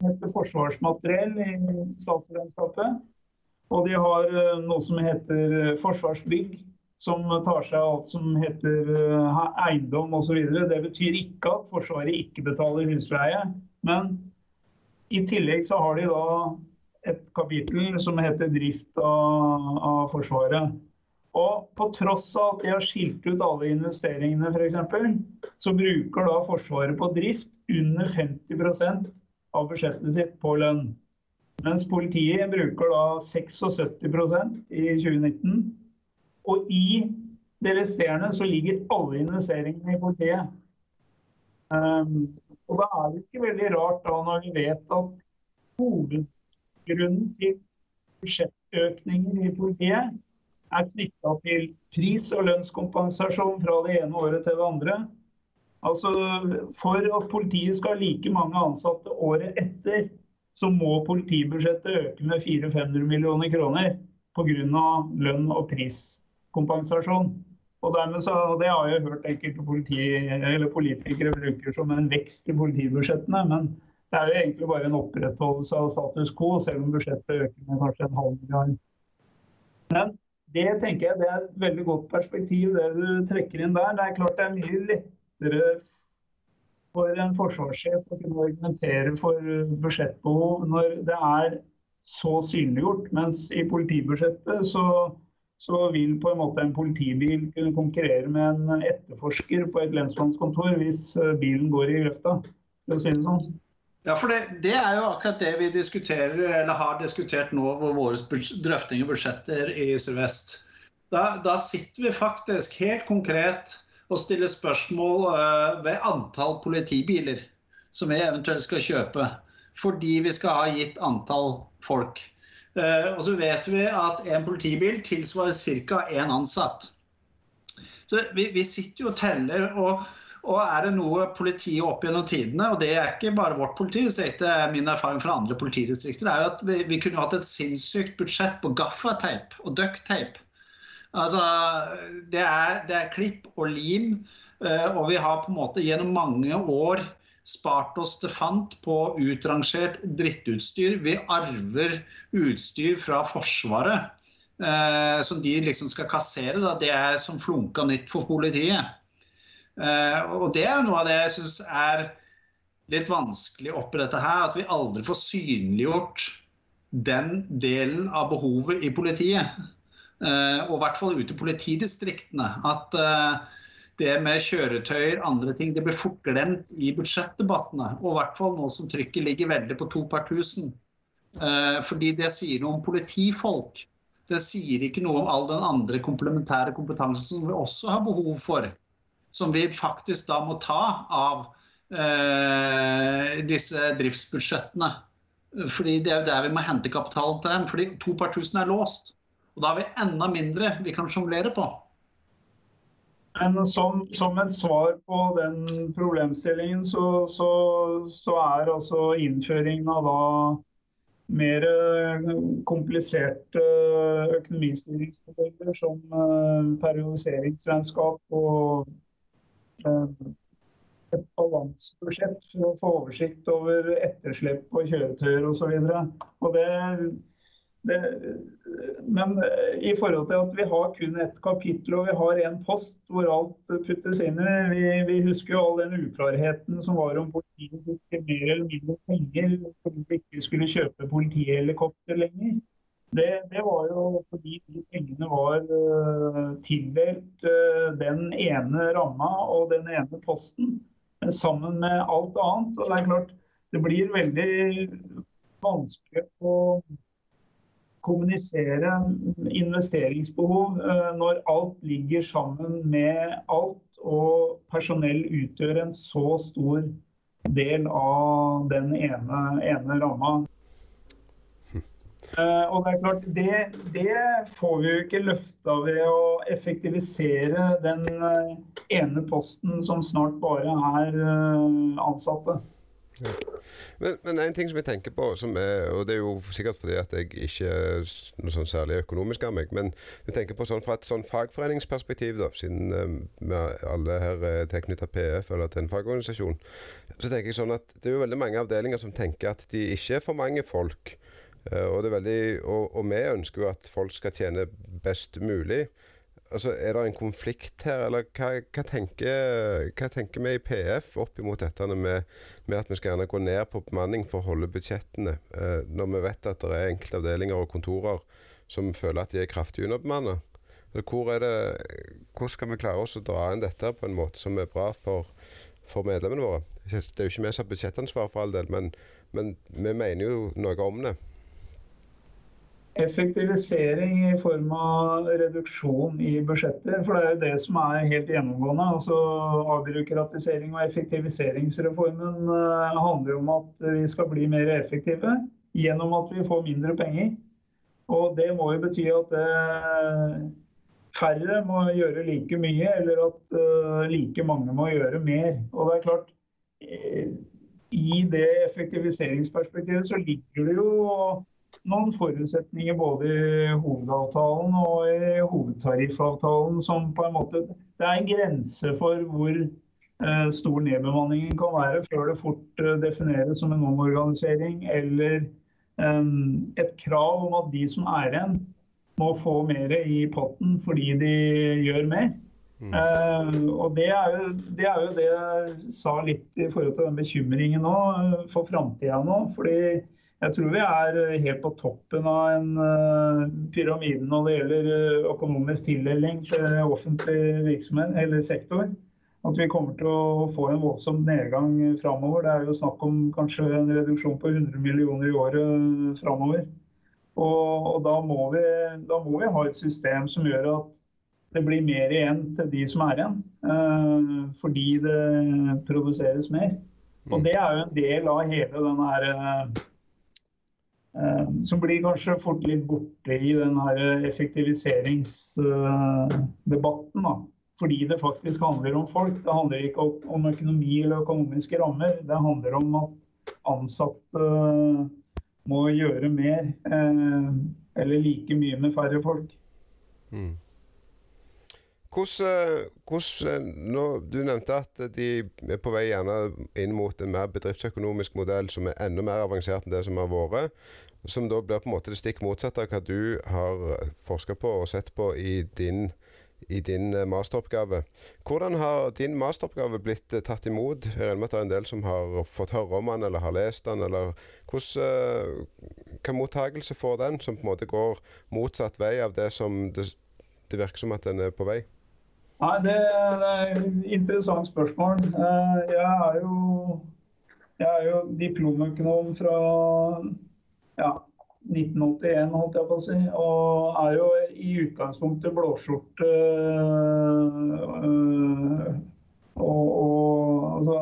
som heter Forsvarsmateriell i statsregnskapet. Og de har eh, noe som heter Forsvarsbygg, som tar seg av alt som heter eh, eiendom osv. Det betyr ikke at Forsvaret ikke betaler husleie, men i tillegg så har de da et kapittel som heter drift av, av Forsvaret. Og på tross av at de har skilt ut alle investeringene f.eks., så bruker da Forsvaret på drift under 50 av budsjettet sitt på lønn. Mens politiet bruker da 76% i 2019. Og i det resterende så ligger alle investeringene i politiet. Um, og Da er det ikke veldig rart da når vi vet at hovedgrunnen til budsjettøkninger i politiet er knytta til pris- og lønnskompensasjon fra det ene året til det andre. Altså, For at politiet skal ha like mange ansatte året etter, så må politibudsjettet øke med 400-500 millioner kroner pga. lønn- og priskompensasjon. Og dermed så, Det har jeg hørt enkelte politi, politikere bruker som en vekst i politibudsjettene. Men det er jo egentlig bare en opprettholdelse av status quo, selv om budsjettet øker med kanskje en halv milliard. Men det tenker jeg det er et veldig godt perspektiv, det du trekker inn der. Det er klart det er mye lettere for en forsvarssjef å kunne argumentere for budsjettbehov når det er så synliggjort. Mens i politibudsjettet så så vil på en måte en politibil kunne konkurrere med en etterforsker på et lensmannskontor hvis eh, bilen går i grøfta, for å si det sånn. Ja, for det, det, er jo akkurat det vi diskuterer, eller har diskutert nå ved våre drøftinger budsjetter i Sør-Vest. Da, da, sitter vi faktisk helt konkret og stiller spørsmål uh, ved antall politibiler som vi eventuelt skal kjøpe. Fordi vi skal ha gitt antall folk. Eh, og så vet vi at en politibil tilsvarer ca. én ansatt. Så vi, vi, sitter jo og teller. og, og er det noe politiet opp gjennom tidene, og det er ikke bare vårt politi, det er min erfaring fra andre politidistrikter, det er jo at vi, vi kunne hatt et sinnssykt budsjett på gaffateip og ducktape. Altså, det er, det er klipp og lim, eh, og vi har på en måte gjennom mange år spart oss til fant på utrangert drittutstyr. Vi arver utstyr fra Forsvaret eh, som de liksom skal kassere. Da. Det er som flunka nytt for politiet. Eh, og det er noe av det jeg syns er litt vanskelig oppi dette her, at vi aldri får synliggjort den delen av behovet i politiet. Eh, og i hvert fall ute i politidistriktene. At eh, det med kjøretøyer, andre ting, det blir fort glemt i budsjettdebattene. Og i hvert fall nå som trykket ligger veldig på to per tusen. Eh, fordi det sier noe om politifolk. Det sier ikke noe om all den andre komplementære kompetansen som vi også har behov for. Som vi faktisk da må ta av eh, disse driftsbudsjettene. Fordi det er der vi må hente kapitalen til dem. Fordi to par tusen er låst. Og da har vi enda mindre vi kan sjonglere på. Men som, som, et svar på den problemstillingen, så, så, så er altså innføringen av da mer kompliserte økonomistyringsmodeller som eh, periodiseringsregnskap og eh, et balansebudsjett for å få oversikt over etterslep på kjøretøyer osv. det, men i forhold til at vi har kun ett kapittel og vi har én post hvor alt puttes inn i vi, vi, husker jo all den uklarheten som var om politiet fikk mer eller mindre penger fordi vi ikke skulle kjøpe politihelikopter lenger. Det, det, var jo fordi de pengene var uh, tildelt uh, den ene ramma og den ene posten sammen med alt annet. Og det er klart, det blir veldig vanskelig å kommunisere investeringsbehov eh, når alt ligger sammen med alt, og personell utgjør en så stor del av den ene, ene ramma. Uh, og Det er klart, det, det, får vi jo ikke løfta ved å effektivisere den uh, ene posten som snart bare er ansatte. Men, men, en ting som jeg tenker på, er, og det er jo sikkert fordi at jeg ikke er noe sånn særlig økonomisk av meg, men du tenker på sånn fra et sånn fagforeningsperspektiv, da, siden vi alle her er tilknyttet PF eller til en fagorganisasjon, så tenker jeg sånn at det er jo veldig mange avdelinger som tenker at de ikke er for mange folk. Eh, og, veldig, og, og, vi ønsker jo at folk skal tjene best mulig. Altså, Er det en konflikt her, eller hva, hva, tenker, hva tenker, vi i PF opp imot dette med, med, at vi skal gjerne gå ned på bemanning for å holde budsjettene, eh, når vi vet at det er enkelte avdelinger og kontorer som føler at de er kraftig underbemanna? Hvor, hvor skal vi klare oss å dra inn dette på en måte som er bra for, for medlemmene våre? Det er jo ikke vi som har budsjettansvar for all del, men, men vi mener jo noe om det. Effektivisering i form av reduksjon i budsjetter. For det er jo det som er helt gjennomgående. altså Avbyråkratisering og effektiviseringsreformen uh, handler om at vi skal bli mer effektive gjennom at vi får mindre penger. Og det må jo bety at uh, færre må gjøre like mye, eller at uh, like mange må gjøre mer. Og det er klart, i det effektiviseringsperspektivet så ligger det jo noen forutsetninger både i hovedavtalen og i hovedtariffavtalen som på en måte Det er en grense for hvor eh, stor nedbemanningen kan være før det fort eh, defineres som en omorganisering eller eh, et krav om at de som er igjen, må få mer i potten fordi de gjør mer. Mm. Uh, og det er, jo, det er, jo, det jeg sa litt i forhold til den bekymringen nå for framtida nå. fordi jeg tror vi er eh, helt på toppen av en uh, pyramide når det gjelder uh, økonomisk tildeling til offentlig virksomhet eller sektor. At vi kommer til å få en voldsom nedgang framover. Det er jo snakk om kanskje en reduksjon på 100 millioner i året framover. Og, og da, må vi, da, må vi, ha et system som gjør at det blir mer igjen til de som er igjen. Fordi det produseres mer. Og mm. det er jo en del av hele denne her, Eh, som blir kanskje fort litt borte i den effektiviseringsdebatten. Da. Fordi det faktisk handler om folk. Det handler ikke om økonomi eller økonomiske rammer. Det handler om at ansatte må gjøre mer. Eh, eller like mye med færre folk. Mm. Hvordan, hvordan nå, Du nevnte at de er på vei gjerne inn mot en mer bedriftsøkonomisk modell som er enda mer avansert enn det som har vært. Som da blir på en måte det stikk motsatte av hva du har forska på og sett på i din, i din eh, masteroppgave. Hvordan har din masteroppgave blitt eh, tatt imot? Jeg regner med at det er en del som har fått høre om den eller har lest den. eller hvordan, Hva mottakelse får den, som på en måte går motsatt vei av det som det, det virker som at den er på vei? Nei, det, det er et interessant spørsmål. Jeg er jo, jeg er jo diplomøkonom fra ja, 1981, holdt jeg på å si. Og er jo i utgangspunktet blåskjorte. Øh, og, og altså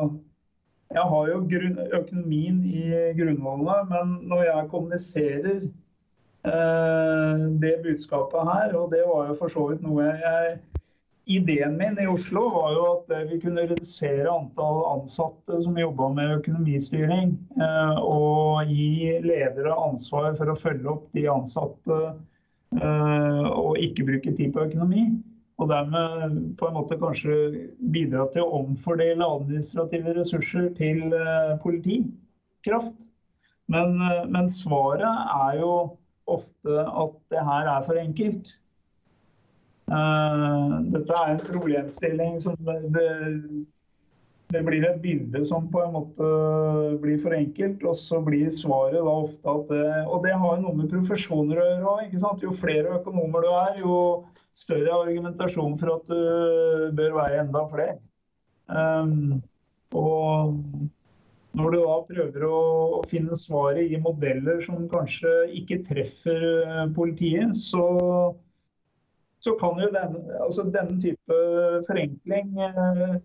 Jeg har jo grunn, økonomien i grunnvollene, men når jeg kommuniserer øh, det budskapet her, og det var jo for så vidt noe jeg Ideen min i Oslo var jo at vi kunne redusere antall ansatte som jobba med økonomistyring, eh, og gi ledere ansvar for å følge opp de ansatte eh, og ikke bruke tid på økonomi. Og dermed på en måte kanskje bidra til å omfordele administrative ressurser til eh, politikraft. Men, men svaret er jo ofte at det her er for enkelt. Eh, dette er en problemstilling som det, det, blir et bilde som på en måte blir for enkelt, og så blir svaret da ofte at det Og det har jo noe med profesjoner å gjøre òg. Jo flere økonomer du er, jo større argumentasjon for at du bør være enda flere. Um, og når du da prøver å, å, finne svaret i modeller som kanskje ikke treffer politiet, så så kan jo denne, altså denne type forenkling eh,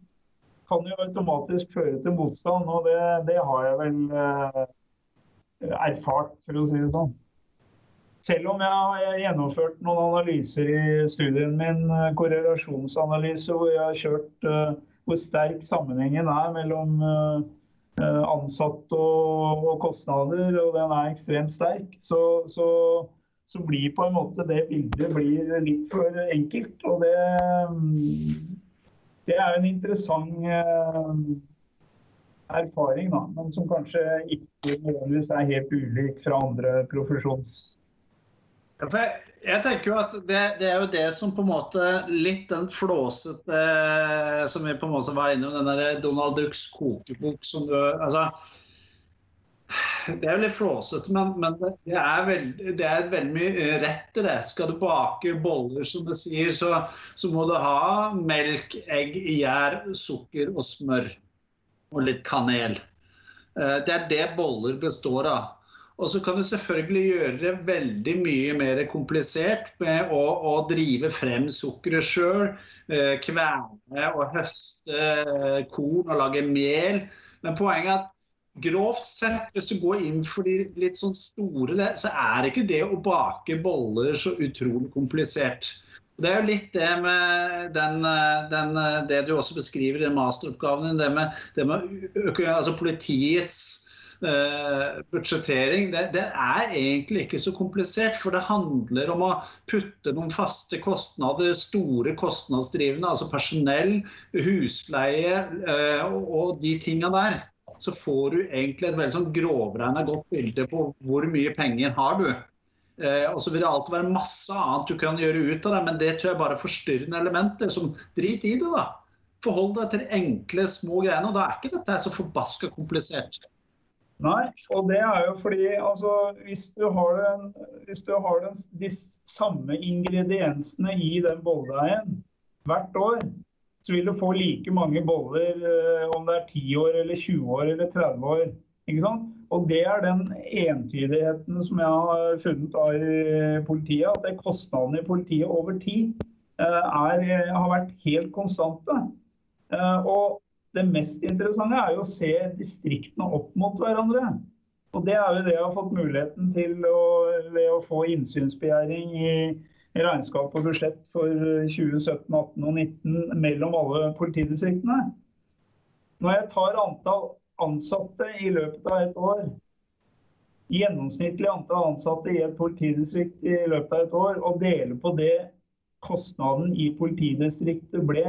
kan jo automatisk føre til motstand. Og det, det har jeg vel eh, erfart, for å si det sånn. Selv om jeg har gjennomført noen analyser i studien min, eh, korrelasjonsanalyse, hvor jeg har kjørt hvor sterk sammenhengen er mellom ansatte og kostnader, og den er ekstremt sterk, så, så så blir på en måte det bildet litt for enkelt. Og det, det er en interessant eh, erfaring, da, men som kanskje ikke nødvendigvis er helt ulik fra andre profesjons... Jeg tenker jo at det, det, er jo det som på en måte litt den flåsete som vi på en måte var innom, den der Donald Ducks kokebok som du altså det er jo litt flåsete, men, men det, er veldig, det, er veldig, mye rett i det. Skal du bake boller, som du sier, så, så må du ha melk, egg, gjær, sukker og smør. Og litt kanel. Eh, det er det boller består av. Og så kan du selvfølgelig gjøre det veldig mye mer komplisert med å, å drive frem sukkeret sjøl. Eh, kverne og høste eh, korn og lage mel. Men poenget er at grovt sett, hvis du går inn for de litt sånn store, så er ikke det å bake boller så utrolig komplisert. Det er jo litt det med den, den, det du også beskriver i masteroppgaven det med, det med altså politiets uh, budsjettering. Det, det, er egentlig ikke så komplisert, for det handler om å putte noen faste kostnader, store kostnadsdrivende, altså personell, husleie uh, og de tinga der så får du egentlig et veldig sånn grovregna godt bilde på hvor mye penger har du. Eh, og så vil det alltid være masse annet du kan gjøre ut av det, men det tror jeg bare er forstyrrende elementer. som Drit i det, da. Forhold deg til enkle, små greiene. og Da er ikke dette så forbaska komplisert. Nei, og det er jo fordi altså, hvis du har, den, hvis du har den, de samme ingrediensene i den bolledeigen hvert år, så vil du få like mange boller eh, om det er 10 år eller 20 år eller 30 år. Og Det er den entydigheten som jeg har funnet av i politiet. At kostnadene i politiet over tid eh, er, har vært helt konstante. Eh, og det mest interessante er jo å se distriktene opp mot hverandre. Og Det er jo det jeg har fått muligheten til å, ved å få innsynsbegjæring i regnskap og budsjett for 2017, 18 og 19 mellom alle politidistriktene. Når jeg tar antall ansatte i løpet av et år, gjennomsnittlig antall ansatte i et politidistrikt i løpet av et år, og deler på det kostnaden i politidistriktet ble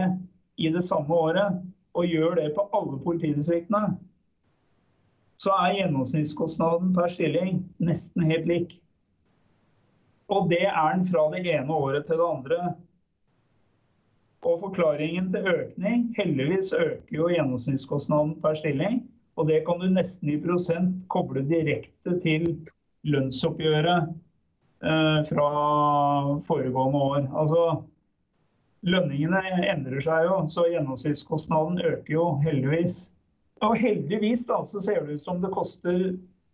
i det samme året, og gjør det på alle politidistriktene, så er gjennomsnittskostnaden per stilling nesten helt lik. Og det er den fra det ene året til det andre. Og forklaringen til økning Heldigvis øker jo gjennomsnittskostnaden per stilling. Og det kan du nesten i prosent koble direkte til lønnsoppgjøret eh, fra foregående år. Altså, lønningene endrer seg jo, så gjennomsnittskostnaden øker jo heldigvis. Og heldigvis da, så ser det ut som det koster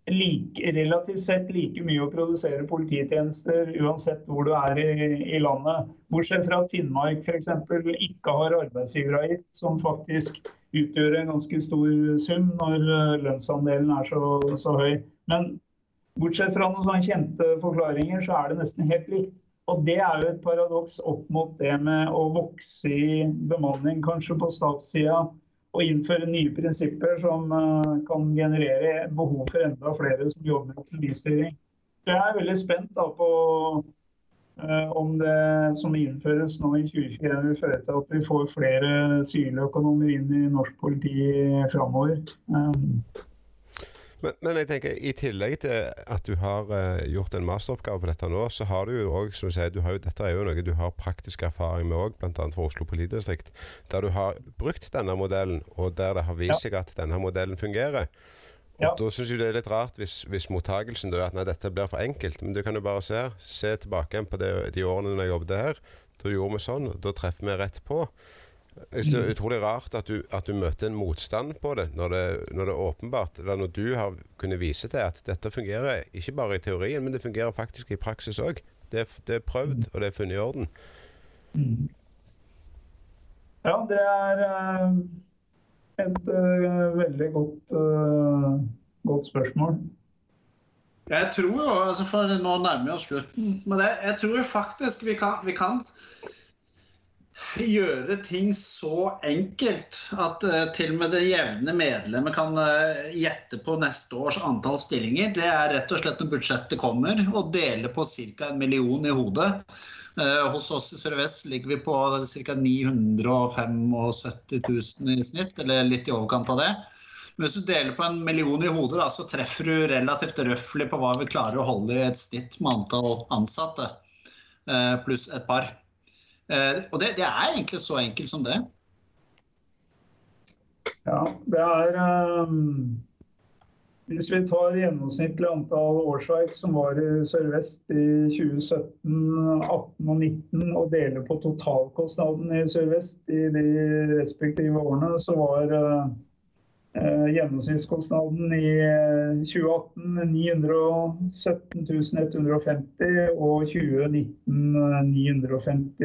like, relativt sett like mye å produsere polititjenester uansett hvor du er i, i landet. Bortsett fra at Finnmark f.eks. ikke har arbeidsgiveravgift, som faktisk utgjør en ganske stor sum når eh, lønnsandelen er så, så høy. Men bortsett fra noen sånne kjente forklaringer, så er det nesten helt likt. Og Det er jo et paradoks opp mot det med å vokse i bemanning kanskje på statssida og innføre nye prinsipper som uh, kan generere behov for enda flere som jobber med økonomistyring. Jeg er veldig spent da, på uh, om det som innføres nå i 2021 vil føre til at vi får flere siviløkonomer inn i norsk politi framover. Men, men, jeg tenker, i tillegg til at du har uh, gjort en masteroppgave på dette nå, så har du jo òg, som du sier, du har jo, dette er jo noe du har praktisk erfaring med òg, bl.a. fra Oslo politidistrikt. Der du har brukt denne modellen, og der det har vist seg at denne modellen fungerer. Og ja. Da syns jeg det er litt rart hvis, hvis mottagelsen er at nei, dette blir for enkelt. Men du kan jo bare se, se tilbake på det, de årene jeg jobbet her. Da gjorde vi sånn, og da treffer vi rett på. Jeg synes Det er utrolig rart at du, at du, møter en motstand på det når, det, når det er åpenbart, eller når du har kunnet vise til at dette fungerer ikke bare i teorien, men det fungerer faktisk i praksis òg. Det, det, er prøvd, og det er funnet i orden. Ja, det er uh, et uh, veldig godt, uh, godt, spørsmål. Jeg tror jo, altså for Nå nærmer vi oss slutten, men jeg, jeg tror faktisk vi kan, vi kan gjøre ting så enkelt at uh, til og med det jevne medlemmet kan uh, gjette på neste års antall stillinger. Det er rett og slett når budsjettet kommer, å dele på ca. en million i hodet. Uh, hos oss i Sør-Vest ligger vi på ca. 975 000 i snitt, eller litt i overkant av det. Men hvis du deler på en million i hodet, da, så treffer du relativt røftlig på hva vi klarer å holde i et snitt med antall ansatte, pluss et par. Eh, og det, det, er egentlig så enkelt som det. Ja, det er um, Hvis vi tar gjennomsnittlig antall årsverk som var i Sør-Vest i 2017, 18 og 19, og deler på totalkostnaden i Sør-Vest i de respektive årene, så var uh, gjennomsnittskostnaden i 2018 917 150 og 2019 950,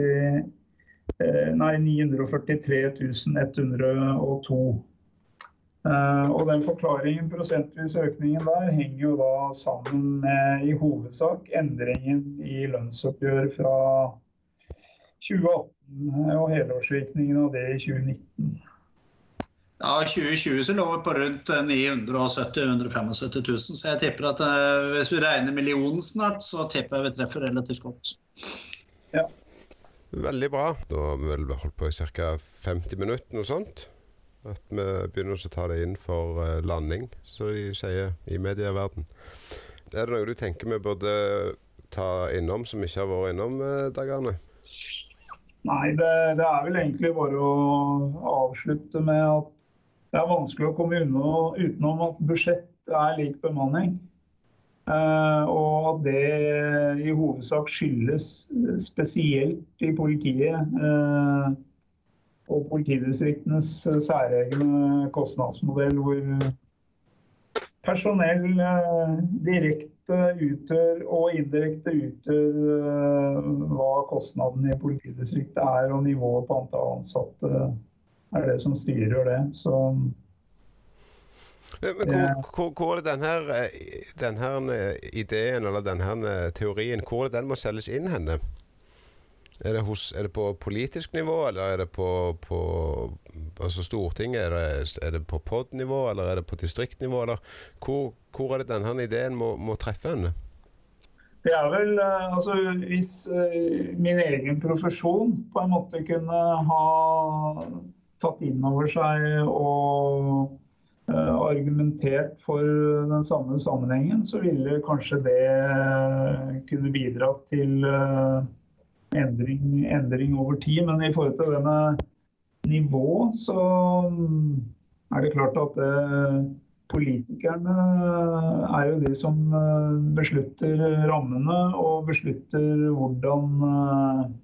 eh, nei, 943 102. Eh, og den forklaringen, prosentvis økningen der, henger jo da sammen med i hovedsak endringen i lønnsoppgjør fra 2018 og helårsvirkningen av det i 2019. Ja, 2020 så lå vi på rundt 970 175 000, så jeg tipper at uh, hvis vi regner millionen snart, så tipper jeg vi treffer relativt godt. Ja. Veldig bra. Da har vi vel holdt på i ca. 50 minutter, noe sånt. At vi begynner å ta det inn for uh, landing, som de sier i medieverden. Er det noe du tenker vi burde ta innom som ikke har vært innom, Dagane? Dag Arne? Nei, det, det, er vel egentlig bare å avslutte med at det er vanskelig å komme unna, utenom at budsjett er lik bemanning. Uh, og at det i hovedsak skyldes spesielt i politiet uh, og politidistriktenes særegne kostnadsmodell, hvor personell direkte utgjør og indirekte utgjør hva kostnaden i politidistriktet er, og nivået på antall ansatte er det som styrer det. Så men hvor, hvor, er det denne, denne ideen eller denne teorien hvor er det den må selges inn henne? Er det, hos, er det på politisk nivå, eller er det på, på altså Stortinget? Er det, er det på POD-nivå, eller er det på distriktnivå? Eller hvor, hvor er det denne ideen må, må treffe henne? Det er vel eh, altså Hvis eh, min egen profesjon på en måte kunne ha tatt inn over seg og uh, argumentert for den samme sammenhengen, så ville kanskje det kunne bidratt til uh, endring, endring over tid. Men i forhold til det med nivå, så er det klart at politikerne er jo de som beslutter rammene og beslutter hvordan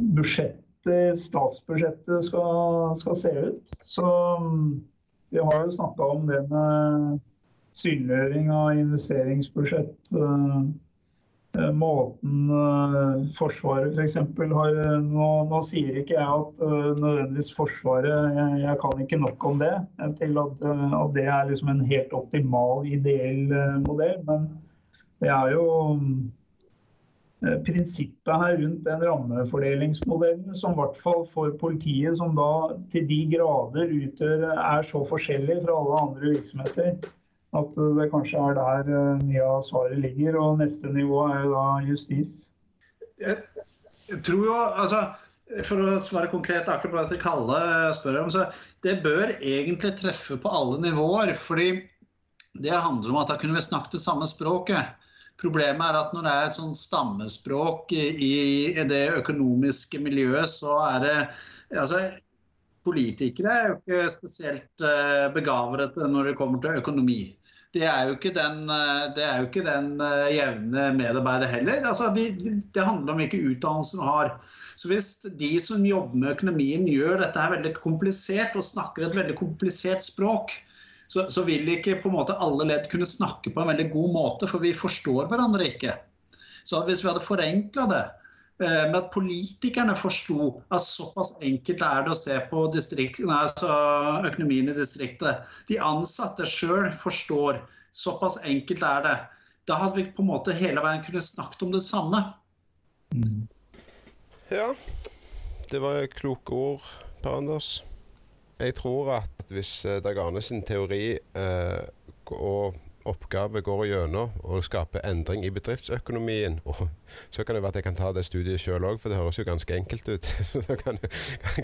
budsjettet, statsbudsjettet skal, skal se ut. Så vi har jo snakka om det med synliggjøring av investeringsbudsjett. Eh, måten uh, Forsvaret f.eks. For har nå, nå, sier ikke jeg at nødvendigvis Forsvaret jeg, jeg, kan ikke nok om det til at, at det er liksom en helt optimal, ideell modell. Men det er jo prinsippet her rundt den rammefordelingsmodellen som i hvert fall for politiet, som da til de grader utgjør, er så forskjellig fra alle andre virksomheter, at det kanskje er der eh, mye av svaret ligger. Og neste nivå er jo da justis. Jeg tror jo, altså for å svare konkret akkurat på det Kalle spør om, så det bør egentlig treffe på alle nivåer. fordi det handler om at da kunne vi snakket det samme språket. Problemet er at når det er et sånt stammespråk i det økonomiske miljøet, så er det altså, Politikere er jo ikke spesielt eh, når det kommer til økonomi det er jo ikke den, eh, jo ikke den eh, jevne medarbeider heller. Altså, vi, det handler om hvilken utdannelse du har. Så hvis de som jobber med økonomien gjør dette her veldig komplisert og snakker et veldig komplisert språk, så, så, vil ikke på en måte alle ledd kunne snakke på en veldig god måte, for vi forstår hverandre ikke. Så hvis vi hadde forenkla det, eh, med at politikerne forsto at såpass enkelt er det å se på nei, altså økonomien i distriktet. De ansatte sjøl forstår. Såpass enkelt er det. Da hadde vi på en måte hele veien kunnet snakket om det samme. Mm. Ja, det var kloke ord, Per Anders. Jeg tror at hvis eh, Dag Arne sin teori eh, og oppgave går gjennom og skaper endring i bedriftsøkonomien og Så kan det være at jeg kan ta det studiet sjøl òg, for det høres jo ganske enkelt ut. Så det kan,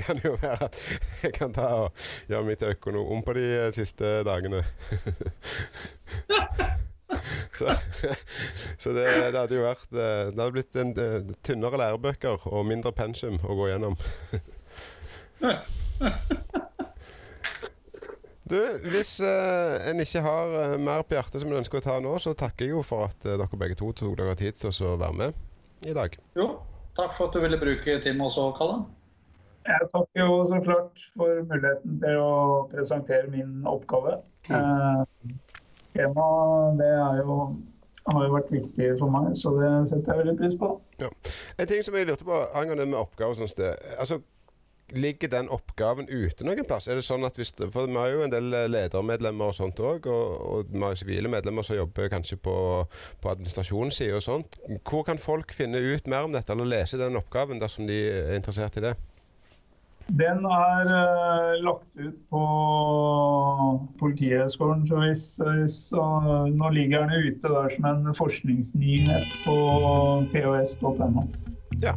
kan, jo være at jeg kan ta og gjøre mitt økonom på de eh, siste dagene. Så, så det, det, hadde jo vært eh, Det hadde blitt en, tynnere lærebøker og mindre pensum å gå gjennom. Du, Hvis uh, en ikke har uh, mer på hjertet som en ønsker å ta nå, så takker jeg jo for at uh, dere begge to tok dere tid til å være med i dag. Jo, takk for at du ville bruke tid med oss òg, Kalle. Jeg takker jo så klart for muligheten til å presentere min oppgave. Mm. Temaet det jo, har jo vært viktig for meg, så det setter jeg veldig pris på. Ja. En ting som jeg lurte på angående med oppgaver sånn sted. Altså, Ligger den oppgaven ute noen plass? Er det sånn at hvis, for Vi har jo en del eh, ledermedlemmer og sånt òg, og, og vi har sivile medlemmer som jobber kanskje på, på administrasjonssida og sånt. Hvor kan folk finne ut mer om dette, eller lese den oppgaven dersom de er interessert i det? Den er uh, lagt ut på Politihøgskolen. Så hvis, hvis uh, nå ligger den ute der som en forskningsnyhet på pos.no. Ja.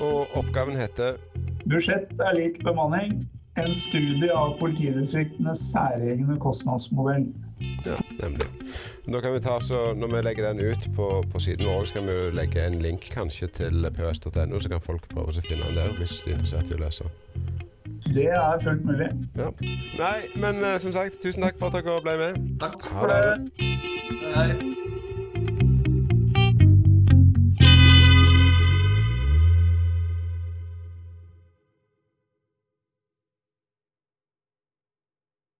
Og oppgaven heter Budsjett er lik bemanning. En studie av politidistriktenes særegne kostnadsmodell. Ja, nemlig. Da kan vi ta, så Når vi legger den ut på, på siden vår, så kan vi legge en link kanskje til pøs.no, så kan folk prøve å finne den der hvis de er interessert i å lese. Det er fullt mulig. Ja. Nei, men uh, som sagt, tusen takk for at dere ble med. Takk for det. Hei.